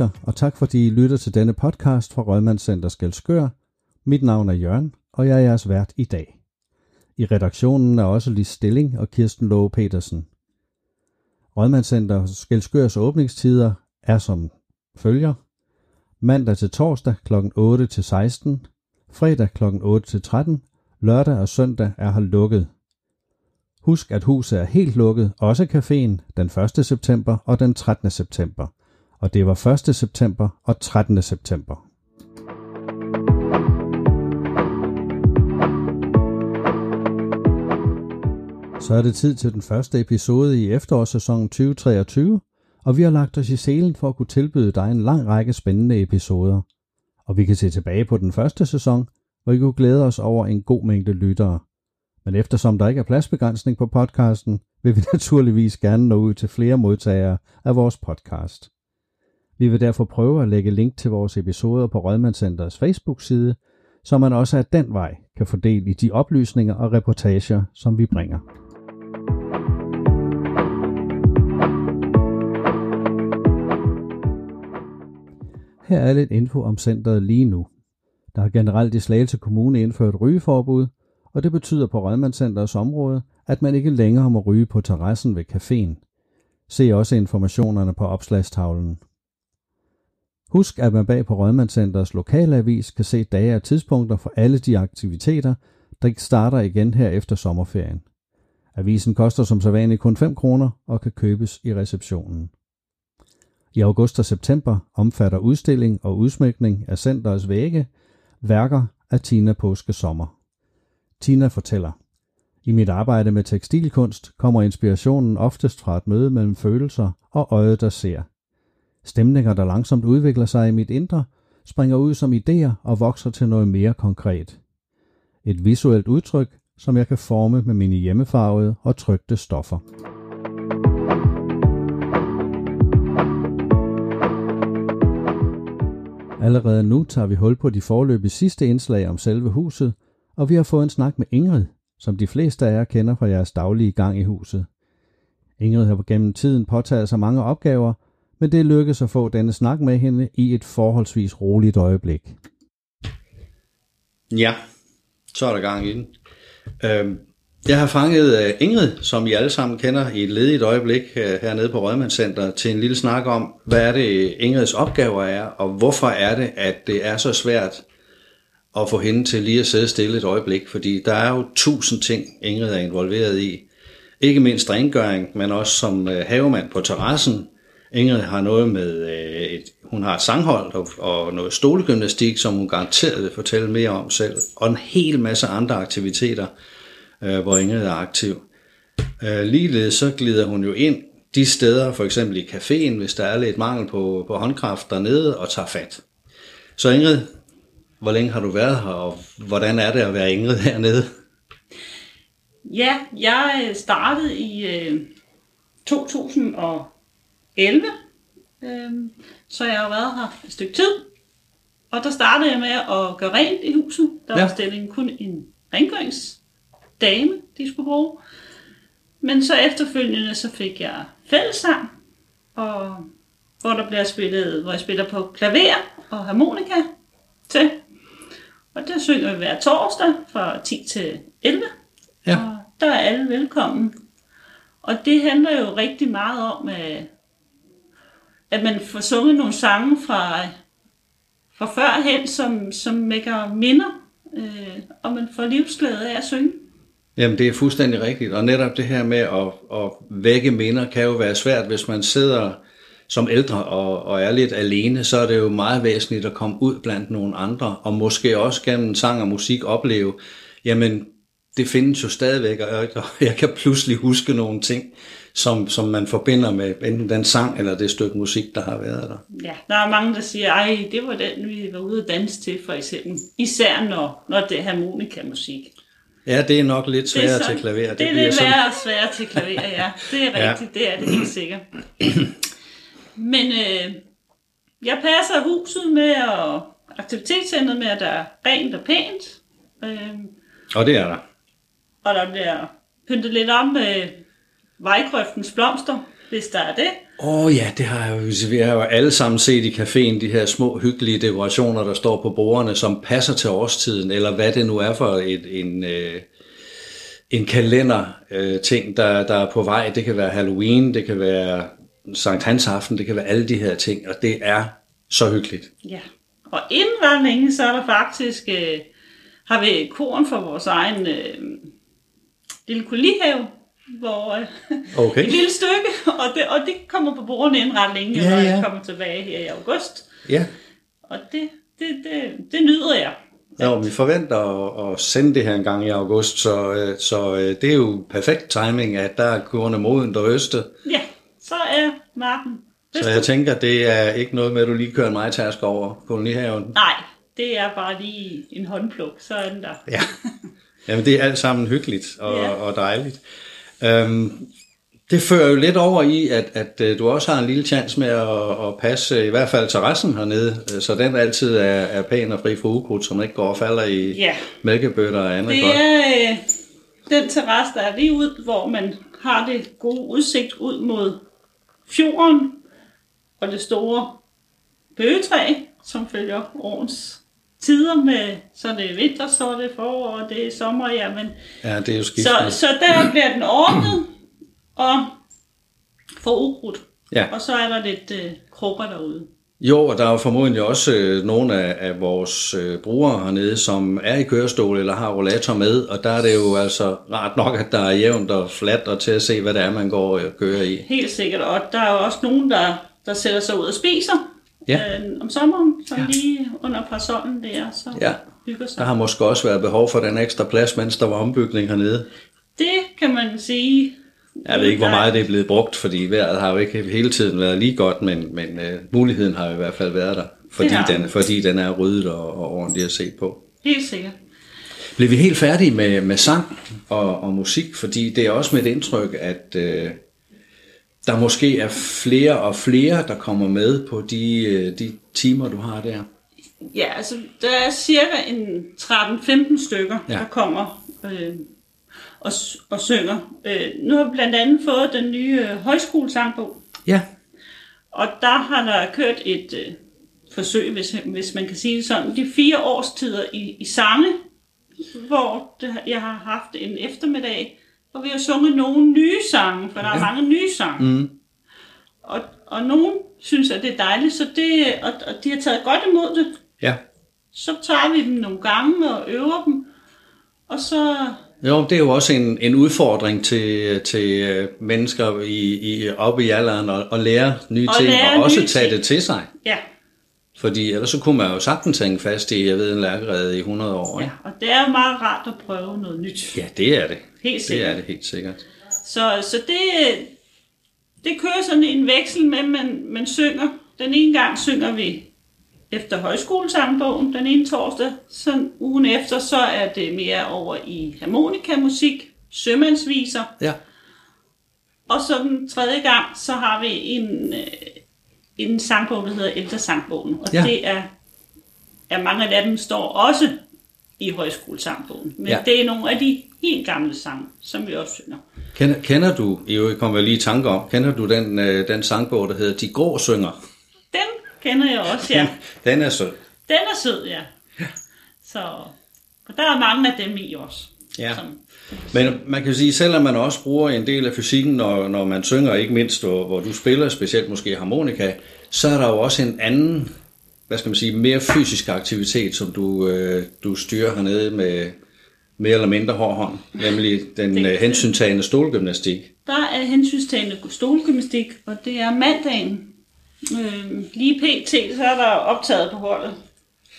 mennesker, og tak fordi I lytter til denne podcast fra Rødmandscenter Skelskør. Mit navn er Jørgen, og jeg er jeres vært i dag. I redaktionen er også Lis Stilling og Kirsten Lowe Petersen. Rødmandscenter Skelskørs åbningstider er som følger. Mandag til torsdag kl. 8 til 16, fredag kl. 8 til 13, lørdag og søndag er her lukket. Husk, at huset er helt lukket, også caféen, den 1. september og den 13. september. Og det var 1. september og 13. september. Så er det tid til den første episode i efterårssæsonen 2023, og vi har lagt os i selen for at kunne tilbyde dig en lang række spændende episoder. Og vi kan se tilbage på den første sæson, hvor vi kunne glæde os over en god mængde lyttere. Men eftersom der ikke er pladsbegrænsning på podcasten, vil vi naturligvis gerne nå ud til flere modtagere af vores podcast. Vi vil derfor prøve at lægge link til vores episoder på Rødmandscenterets Facebook-side, så man også af den vej kan få del i de oplysninger og reportager, som vi bringer. Her er lidt info om centret lige nu. Der har generelt i Slagelse Kommune indført rygeforbud, og det betyder på Rødmandscenterets område, at man ikke længere må ryge på terrassen ved caféen. Se også informationerne på opslagstavlen. Husk, at man bag på Rødmandscenters lokalavis kan se dage og tidspunkter for alle de aktiviteter, der starter igen her efter sommerferien. Avisen koster som sædvanligt kun 5 kroner og kan købes i receptionen. I august og september omfatter udstilling og udsmykning af centerets vægge værker af Tina Påske Sommer. Tina fortæller, i mit arbejde med tekstilkunst kommer inspirationen oftest fra et møde mellem følelser og øjet, der ser. Stemninger, der langsomt udvikler sig i mit indre, springer ud som idéer og vokser til noget mere konkret. Et visuelt udtryk, som jeg kan forme med mine hjemmefarvede og trygte stoffer. Allerede nu tager vi hul på de forløbige sidste indslag om selve huset, og vi har fået en snak med Ingrid, som de fleste af jer kender fra jeres daglige gang i huset. Ingrid har gennem tiden påtaget sig mange opgaver, men det lykkedes at få denne snak med hende i et forholdsvis roligt øjeblik. Ja, så er der gang i den. Øhm, jeg har fanget øh, Ingrid, som I alle sammen kender i et ledigt øjeblik øh, hernede på Rødmandscenter, til en lille snak om, hvad er det Ingrids opgaver er, og hvorfor er det, at det er så svært at få hende til lige at sidde stille et øjeblik, fordi der er jo tusind ting, Ingrid er involveret i. Ikke mindst rengøring, men også som øh, havemand på terrassen. Ingrid har noget med, øh, et, hun har et sanghold og, og noget stolegymnastik, som hun garanteret vil fortælle mere om selv, og en hel masse andre aktiviteter, øh, hvor Ingrid er aktiv. Øh, ligeledes så glider hun jo ind de steder, for eksempel i caféen, hvis der er lidt mangel på, på håndkraft dernede, og tager fat. Så Ingrid, hvor længe har du været her, og hvordan er det at være Ingrid hernede? Ja, jeg øh, startede i øh, 2011, øh, så jeg har været her et stykke tid. Og der startede jeg med at gøre rent i huset. Der ja. var stillingen kun en rengøringsdame, de skulle bruge. Men så efterfølgende så fik jeg fællessang, og hvor der bliver spillet, hvor jeg spiller på klaver og harmonika til. Og der synger vi hver torsdag fra 10 til 11. Ja. Og der er alle velkommen. Og det handler jo rigtig meget om, at man får sunget nogle sange fra, fra førhen, som, som mækker minder, øh, og man får livsglæde af at synge. Jamen, det er fuldstændig rigtigt. Og netop det her med at, at vække minder kan jo være svært, hvis man sidder som ældre og, og er lidt alene, så er det jo meget væsentligt at komme ud blandt nogle andre, og måske også gennem sang og musik opleve, jamen, det findes jo stadigvæk, og jeg kan pludselig huske nogle ting, som, som man forbinder med enten den sang eller det stykke musik, der har været der. Ja, der er mange, der siger, ej, det var den, vi var ude at danse til, for eksempel. Især når, når det er harmonikamusik. Ja, det er nok lidt sværere er til klaver. Det, det er lidt sådan... sværere til klaver, ja. Det er rigtigt, ja. det er det helt sikkert. Men øh, jeg passer huset med, og aktivitetscentret med, at der er rent og pænt. Øh, og det er der. Og der bliver pyntet lidt om med vejgrøftens blomster. hvis der er det. Åh oh, ja, det har jeg jo, vi har jo alle sammen set i caféen, de her små hyggelige dekorationer, der står på bordene, som passer til årstiden, eller hvad det nu er for et, en, øh, en kalender øh, ting, der, der er på vej. Det kan være Halloween, det kan være Sankt Hans aften, det kan være alle de her ting, og det er så hyggeligt. Ja, og inden ret længe, så er der faktisk, øh, har vi korn for vores egen øh, lille kolihave, hvor øh, Okay. et lille stykke, og det, og det kommer på bordene inden ret længe, Ja, når ja. jeg kommer tilbage her i august. Ja, Og det, det, det, det nyder jeg. Ja, vi forventer at, at sende det her en gang i august, så, øh, så øh, det er jo perfekt timing, at der er kurerne moden der øste. Ja, så er marken Så jeg tænker, det er ikke noget med, at du lige kører en majtask over kolonihaven. Nej, det er bare lige en håndpluk, så er den der. Ja. Jamen, det er alt sammen hyggeligt og, Ja. og dejligt. Øhm, det fører jo lidt over i, at, at øh, du også har en lille chance med at, at passe øh, i hvert fald terrassen hernede, øh, så den altid er, er pæn og fri for ukrudt, man ikke går og falder i Ja, mælkebøtter og andet det godt. er øh, den terrasse, der er lige ud, hvor man har det gode udsigt ud mod fjorden og det store bøgetræ, som følger årens tider med, så det er vinter, så er det forår, og det er sommer, ja, men Ja, det er jo skidt. så, så der bliver den ordnet og for ukrudt. Ja. Og så er der lidt øh, krupper derude. Jo, og der er jo formodentlig også øh, nogle af, af vores øh, brugere hernede, som er i kørestol eller har rollator med, og der er det jo altså rart nok, at der er jævnt og fladt og til at se, hvad det er, man går og kører i. Helt sikkert. Og der er jo også nogen, der, der sætter sig ud og spiser Ja. øh, om sommeren, så ja. lige under parasollen der, så Ja. hygger sig. Der har måske også været behov for den ekstra plads, mens der var ombygning hernede. Det kan man sige. Jeg ved ikke, hvor meget det er blevet brugt, fordi vejret har jo ikke hele tiden været lige godt, men, men uh, muligheden har i hvert fald været der, fordi, den. fordi den er ryddet og, og ordentligt at se på. Helt sikkert. Blev vi helt færdige med, med sang og, og musik, fordi det er også mit indtryk, at øh, der måske er flere og flere, der kommer med på de, øh, de timer, du har der. Ja, altså der er cirka en 13-15 stykker, Ja. der kommer øh, og, og synger. Øh, nu har vi blandt andet fået den nye øh, højskolesangbog, Ja. Og der har der kørt et øh, forsøg, hvis, hvis man kan sige det sådan, de fire årstider i, i sange, hvor det, jeg har haft en eftermiddag, hvor vi har sunget nogle nye sange, for der er Ja. mange nye sange. Mm. Og, og nogen synes, at det er dejligt, så det, og, og de har taget godt imod det. Ja. Så tager vi dem nogle gange og øver dem, og så Jo, det er jo også en, en udfordring til, til øh, mennesker i, i, oppe i alderen at, at lære nye At ting, lære og også tage ting. det til sig. Ja, Fordi ellers så kunne man jo sagtens hænge fast i, jeg ved, en lærkerede i 100 år. ja, og det er jo meget rart at prøve noget nyt. Ja, det er det. Helt Det sikkert. er det helt sikkert. Så, så det, det kører sådan en veksel med, at man, man synger. Den ene gang synger vi efter højskolesangbogen, den ene torsdag. Så ugen efter, så er det mere over i harmonikamusik, sømandsviser. Ja. Og så den tredje gang, så har vi en, øh, en sangbog, der hedder Ældresangbogen. Og Ja. ja. det er, er mange af dem står også i højskolesangbogen. Men Ja. ja. det er nogle af de helt gamle sange, som vi også synger. Kender, kender du, i øvrigt kommer jeg lige i tanke om, kender du den, øh, den sangbog, der hedder De Grå Synger? Den kender jeg også, ja. Den er sød. Den er sød, ja. Så og der er mange af dem i også. Ja. Som, Men man kan sige, selvom man også bruger en del af fysikken, når, når man synger, ikke mindst hvor, hvor du spiller, specielt måske harmonika, så er der jo også en anden, hvad skal man sige, mere fysisk aktivitet, som du, øh, du styrer hernede med mere eller mindre hård hånd, nemlig den Det- øh, hensyntagende stolgymnastik. der er hensynstagende stolgymnastik, og det er mandagen. Øh, lige pt. så er der optaget på holdet.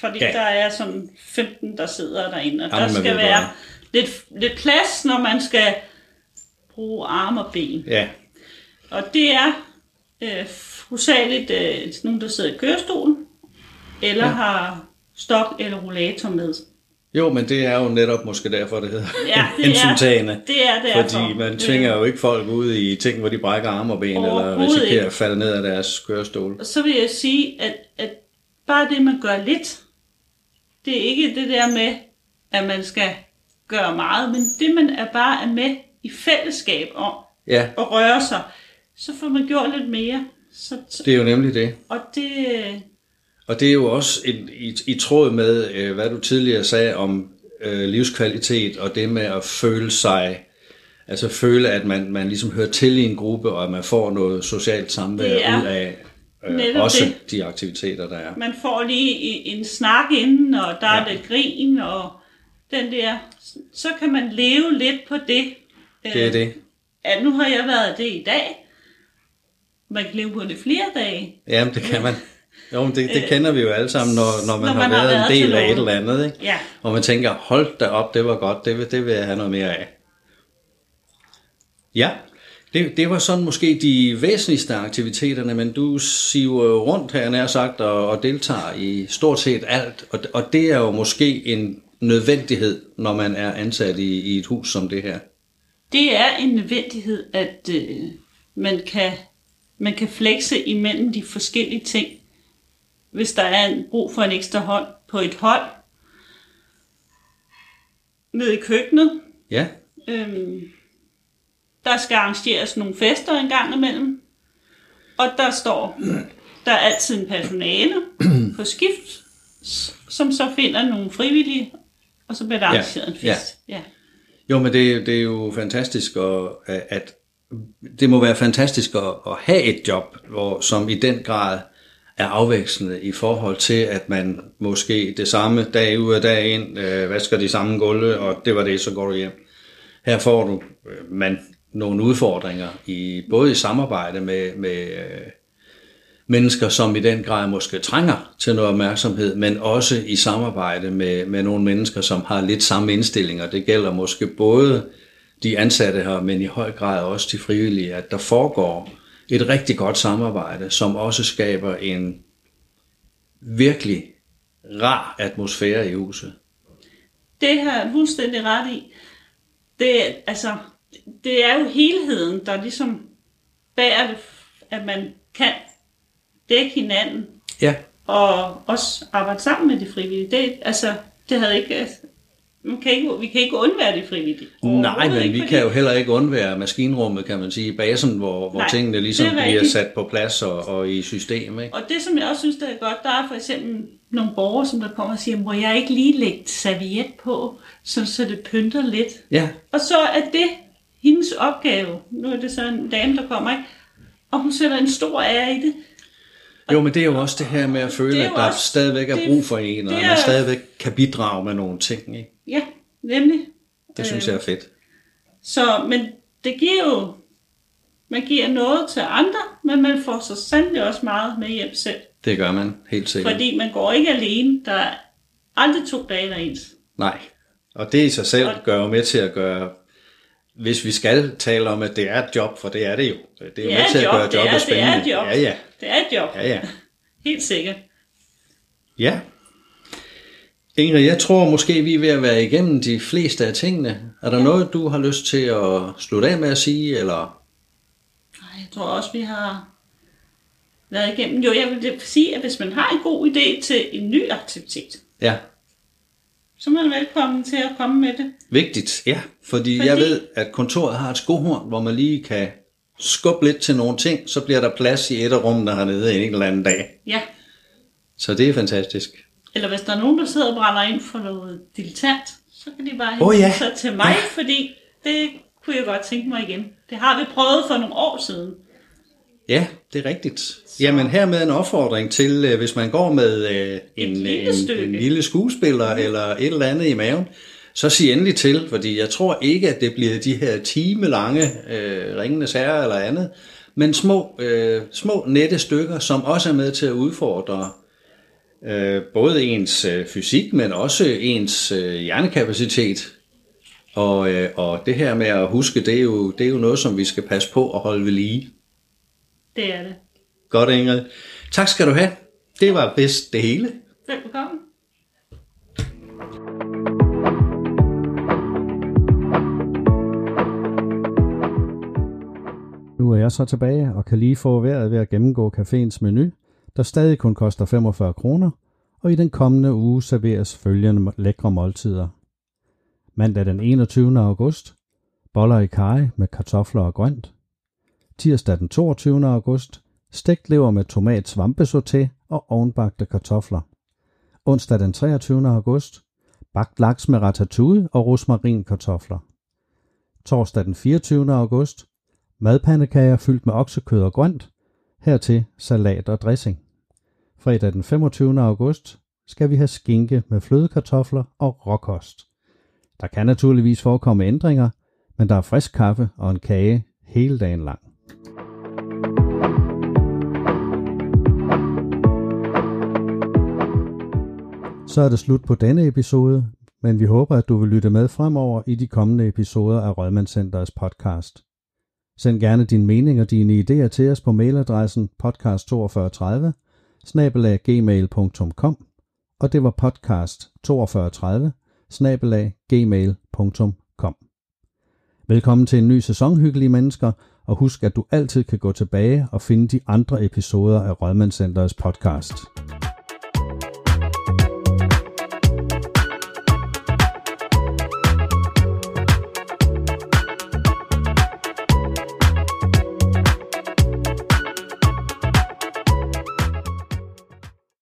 Fordi Ja. der er sådan 15, der sidder derinde, og Jamen, der skal være godt. Lidt, lidt plads, når man skal bruge arm og ben. Ja, Og det er øh, hovedsageligt øh, nogen, der sidder i kørestol, eller ja. har stok eller rollator med. jo, men det er jo netop måske derfor, det hedder Ja, det er-. Det er derfor. Fordi man tvinger jo ikke folk ud i ting, hvor de brækker arme og ben, eller risikerer ikke. at falde ned af deres kørestol. Og så vil jeg sige, at, at bare det, man gør lidt, det er ikke det der med, at man skal gøre meget, men det, man er bare er med i fællesskab om Ja, at røre sig, så får man gjort lidt mere. Så, så, Det er jo nemlig det. og det, øh, Og det er jo også en, i, i tråd med, øh, hvad du tidligere sagde om øh, livskvalitet og det med at føle sig, altså føle, at man, man ligesom hører til i en gruppe, og at man får noget socialt samvær er ud af øh, også det. de aktiviteter, der er. man får lige i- en snak inden, og der er Ja. lidt grin, og den der, så kan man leve lidt på det. Det er Øh, det. Ja, nu har jeg været det i dag. Man kan leve på det flere dage. Jamen, det kan man. Jo, men det, det kender vi jo alle sammen, når, når man, Når har man har været, været en del af et eller andet. Ikke? Ja, Og man tænker, hold da op, det var godt, det vil, det vil jeg have noget mere af. Ja, det, det var sådan måske de væsentligste aktiviteterne, men du siver rundt her nær sagt og, og deltager i stort set alt, og, og det er jo måske en nødvendighed, når man er ansat i, i et hus som det her. det er en nødvendighed, at øh, man, kan, man kan flexe imellem de forskellige ting. Hvis der er en, brug for en ekstra hånd på et hold, nede i køkkenet, Ja, Øhm, der skal arrangeres nogle fester en gang imellem. Og der står, der er altid en personale på skift, som så finder nogle frivillige, og så bliver der Ja, arrangeret en fest. Ja. Jo, men det, det er jo fantastisk, og, at det må være fantastisk at, at have et job, hvor, som i den grad er afvekslende i forhold til, at man måske det samme dag ud og dag ind øh, vasker de samme gulve, og det var det, så går du hjem. Her får du øh, man nogle udfordringer, i både i samarbejde med, med øh, mennesker, som i den grad måske trænger til noget opmærksomhed, men også i samarbejde med, med nogle mennesker, som har lidt samme indstillinger. Det gælder måske både de ansatte her, men i høj grad også de frivillige, at der foregår et rigtig godt samarbejde, som også skaber en virkelig rar atmosfære i huset. Det har jeg fuldstændig ret i. Det, altså, det er jo helheden, der ligesom bærer det, at man kan dække hinanden Ja, og også arbejde sammen med de frivillige. Det, altså, det havde ikke... Man kan ikke, vi kan ikke undvære de frivillige. Nej, men ikke, vi fordi- kan jo heller ikke undvære maskinrummet, kan man sige, i basen, hvor, hvor Nej, tingene ligesom det er bliver sat på plads og, og i system. Ikke? Og det, som jeg også synes, der er godt, der er for eksempel nogle borgere, som der kommer og siger, må jeg ikke lige lægge serviet på, så, så det pynter lidt. Ja, Og så er det hendes opgave. Nu er det så en dame, der kommer, ikke? Og hun sætter en stor ære i det. Jo, men det er jo også det her med at føle, at der også- stadigvæk er brug for en, og at man stadigvæk kan bidrage med nogle ting. Ikke? Ja, nemlig. Det synes jeg er fedt. Så, men det giver jo, man giver noget til andre, men man får så sandelig også meget med hjem selv. Det gør man, helt sikkert. Fordi man går ikke alene. Der er aldrig to dage, der er ens. Nej, og det i sig selv Og- gør jo med til at gøre, hvis vi skal tale om, at det er et job, for det er det jo. Det er Det med er til et at gøre det jobbet er, det er spændende. et job. Ja, ja. Det er et job. Ja, ja. Helt sikkert. Ja. Ingrid, jeg tror måske, vi er ved at være igennem de fleste af tingene. Er der ja. noget, du har lyst til at slutte af med at sige, eller? Ej, Jeg tror også, vi har været igennem. Jo, jeg vil sige, at hvis man har en god idé til en ny aktivitet, Ja, så er man velkommen til at komme med det. vigtigt, ja. Fordi, Fordi jeg ved, at kontoret har et skohorn, hvor man lige kan skubbe lidt til nogle ting, så bliver der plads i et af rummene hernede en eller anden dag. Ja. Så det er fantastisk. Eller hvis der er nogen, der sidder og brænder ind for noget dilettant, så kan de bare Åh, henvende ja. sig til mig, fordi det kunne jeg godt tænke mig igen. Det har vi prøvet for nogle år siden. Ja, det er rigtigt. Jamen hermed en opfordring til, øh, hvis man går med øh, en, lille en, en lille skuespiller mm. eller et eller andet i maven, så sig endelig til, fordi jeg tror ikke, at det bliver de her timelange øh, ringende sager eller andet, men små, øh, små nette stykker, som også er med til at udfordre øh, både ens øh, fysik, men også ens øh, hjernekapacitet. Og, øh, og det her med at huske, det er, jo, det er jo noget, som vi skal passe på at holde ved lige. Det er det. Godt, Ingrid. Tak skal du have. Det var vist det hele. Velkommen. Nu er jeg så tilbage og kan lige få vejret ved at gennemgå caféens menu, der stadig kun koster 45 kroner, og i den kommende uge serveres følgende lækre måltider. Mandag den 21. august, boller i kaj med kartofler og grønt. Tirsdag den 22. august. Stegt lever med tomat svampesoté og ovenbagte kartofler. Onsdag den 23. august. Bagt laks med ratatouille og rosmarin kartofler. Torsdag den 24. august. Madpandekager fyldt med oksekød og grønt. Hertil salat og dressing. Fredag den 25. august skal vi have skinke med flødekartofler og råkost. Der kan naturligvis forekomme ændringer, men der er frisk kaffe og en kage hele dagen lang. Så er det slut på denne episode, men vi håber, at du vil lytte med fremover i de kommende episoder af Rødmandscenterets podcast. Send gerne din mening og dine idéer til os på mailadressen podcast4230 gmail.com og det var podcast 4230 gmail.com. Velkommen til en ny sæson, hyggelige mennesker, og husk, at du altid kan gå tilbage og finde de andre episoder af Rødmandscenterets podcast.